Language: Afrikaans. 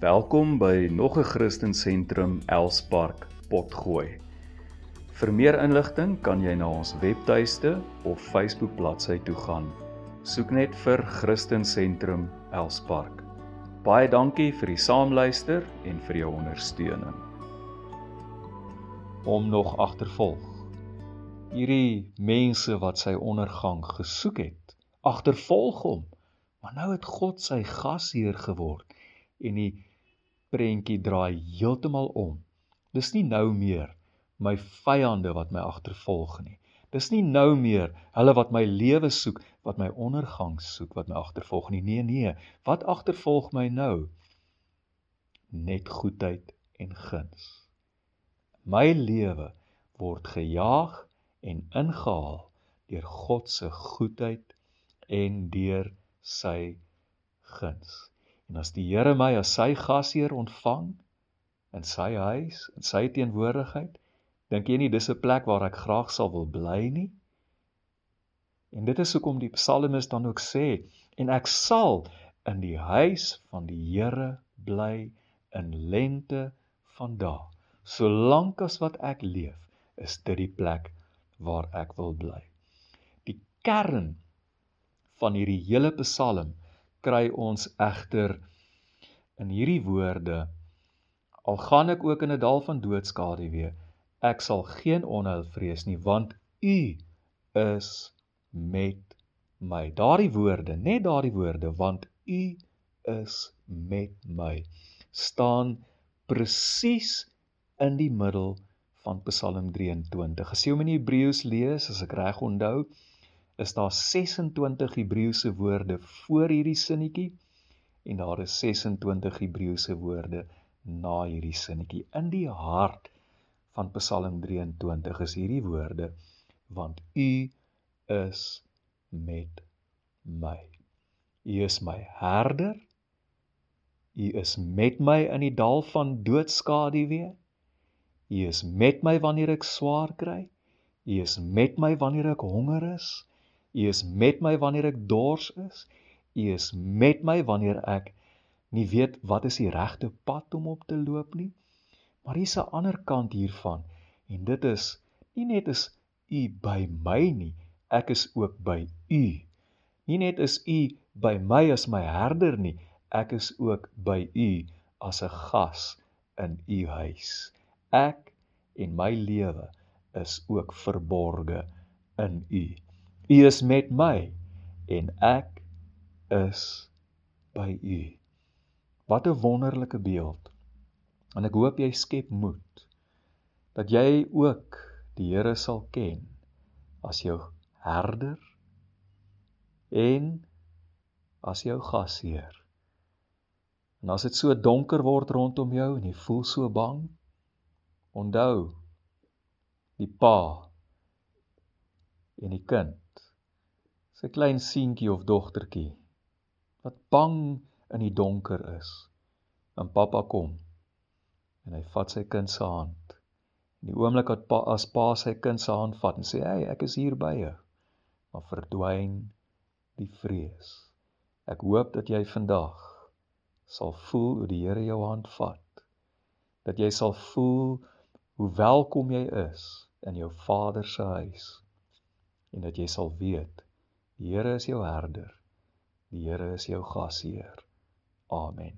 Welkom by nog 'n Christen Sentrum Elspark Potgooi. Vir meer inligting kan jy na ons webtuiste of Facebook bladsy toe gaan. Soek net vir Christen Sentrum Elspark. Baie dankie vir die saamluister en vir jou ondersteuning. Om nog agtervolg. Hierdie mense wat sy ondergang gesoek het, agtervolg hom. Maar nou het God sy gasheer geword en die prentjie draai heeltemal om. Dis nie nou meer my vyande wat my agtervolg nie. Dis nie nou meer hulle wat my lewe soek, wat my ondergang soek, wat my agtervolg nie. Nee, nee. Wat agtervolg my nou? Net goedheid en guns. My lewe word gejaag en ingehaal deur God se goedheid en deur sy guns. En as die Here my as sy gasheer ontvang in sy huis, in sy teenwoordigheid, dink jy nie dis 'n plek waar ek graag sal wil bly nie? En dit is hoekom die psalmis dan ook sê en ek sal in die huis van die Here bly in lente van dae. Solank as wat ek leef, is dit die plek waar ek wil bly. Die kern van hierdie hele psalm kry ons egter in hierdie woorde al gaan ek ook in 'n dal van doodskade weer ek sal geen onheil vrees nie want u is met my. Daardie woorde net daardie woorde want u is met my staan presies in die middel van Psalm 23 as jy hom in Hebreëus lees as ek reg onthou is daar 26 Hebreëse woorde voor hierdie sinnetjie en daar is 26 Hebreëse woorde na hierdie sinnetjie. In die hart van Psalm 23 is hierdie woorde want U is met my. U is my herder. U is met my in die dal van doodskaduwee. U is met my wanneer ek swaar kry. U is met my wanneer ek honger is. U is met my wanneer ek dors is. U is met my wanneer ek nie weet wat is die regte pad om op te loop nie. Maar hier's 'n ander kant hiervan en dit is nie net is u by my nie, ek is ook by u. Nie net is u by my as my herder nie, ek is ook by u as 'n gas in u huis. Ek en my lewe is ook verborge in u. U is met my en ek is by u. Wat 'n wonderlike beeld. En ek hoop jy skep moed dat jy ook die Here sal ken as jou herder en as jou gasheer. En as dit so donker word rondom jou en jy voel so bang, onthou die pa en die kind sy klein seentjie of dogtertjie wat bang in die donker is. En pappa kom en hy vat sy kind se hand. In die oomblik wat pa as pa sy kind se hand vat en sê, "Hey, ek is hier by jou." Maar verdwyn die vrees. Ek hoop dat jy vandag sal voel hoe die Here jou hand vat. Dat jy sal voel hoe welkom jy is in jou Vader se huis en dat jy sal weet Die Here is jou herder. Die Here is jou gasheer. Amen.